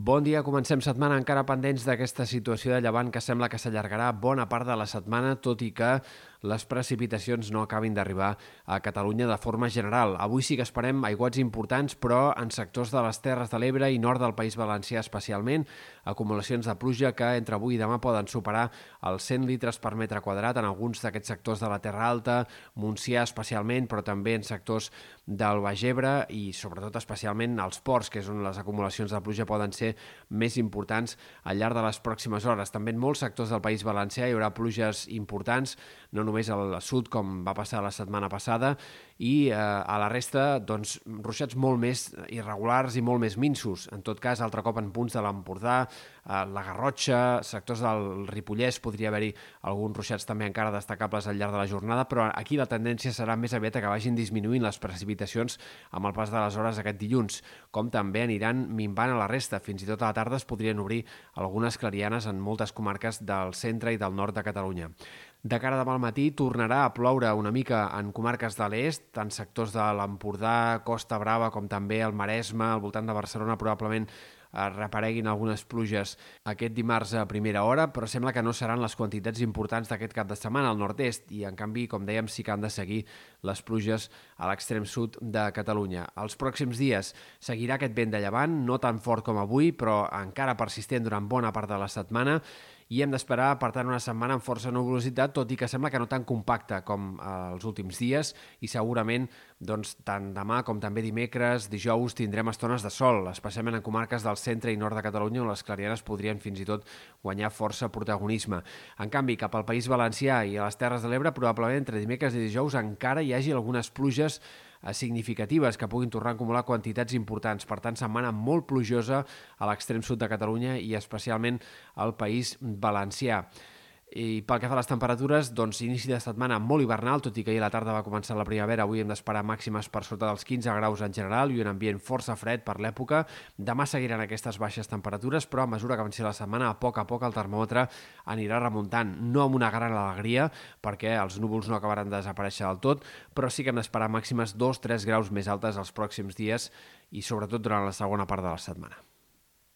Bon dia, comencem setmana encara pendents d'aquesta situació de llevant que sembla que s'allargarà bona part de la setmana, tot i que les precipitacions no acabin d'arribar a Catalunya de forma general. Avui sí que esperem aiguats importants, però en sectors de les Terres de l'Ebre i nord del País Valencià especialment, acumulacions de pluja que entre avui i demà poden superar els 100 litres per metre quadrat en alguns d'aquests sectors de la Terra Alta, Montsià especialment, però també en sectors del Baix Ebre i sobretot especialment als ports, que és on les acumulacions de pluja poden ser més importants al llarg de les pròximes hores. També en molts sectors del País Valencià hi haurà pluges importants, no només al sud, com va passar la setmana passada, i eh, a la resta, doncs, ruixats molt més irregulars i molt més minsos. En tot cas, altre cop en punts de l'Empordà, eh, la Garrotxa, sectors del Ripollès, podria haver-hi alguns ruixats també encara destacables al llarg de la jornada, però aquí la tendència serà més aviat que vagin disminuint les precipitacions amb el pas de les hores aquest dilluns, com també aniran minvant a la resta. Fins i tot a la tarda es podrien obrir algunes clarianes en moltes comarques del centre i del nord de Catalunya. De cara demà al matí tornarà a ploure una mica en comarques de l'est, tant sectors de l'Empordà, Costa Brava, com també el Maresme, al voltant de Barcelona, probablement repareguin algunes pluges aquest dimarts a primera hora, però sembla que no seran les quantitats importants d'aquest cap de setmana al nord-est i, en canvi, com dèiem, sí que han de seguir les pluges a l'extrem sud de Catalunya. Els pròxims dies seguirà aquest vent de llevant, no tan fort com avui, però encara persistent durant bona part de la setmana i hem d'esperar, per tant, una setmana amb força nuvolositat, tot i que sembla que no tan compacta com eh, els últims dies i segurament doncs, tant demà com també dimecres, dijous, tindrem estones de sol, especialment en comarques del centre i nord de Catalunya on les clarianes podrien fins i tot guanyar força protagonisme. En canvi, cap al País Valencià i a les Terres de l'Ebre, probablement entre dimecres i dijous encara hi hagi algunes pluges significatives que puguin tornar a acumular quantitats importants. Per tant, setmana molt plujosa a l'extrem sud de Catalunya i especialment al País Valencià. I pel que fa a les temperatures, doncs inici de setmana molt hivernal, tot i que ahir a la tarda va començar la primavera, avui hem d'esperar màximes per sota dels 15 graus en general i un ambient força fred per l'època. Demà seguiran aquestes baixes temperatures, però a mesura que avanci la setmana, a poc a poc el termòmetre anirà remuntant, no amb una gran alegria, perquè els núvols no acabaran de desaparèixer del tot, però sí que hem d'esperar màximes 2-3 graus més altes els pròxims dies i sobretot durant la segona part de la setmana.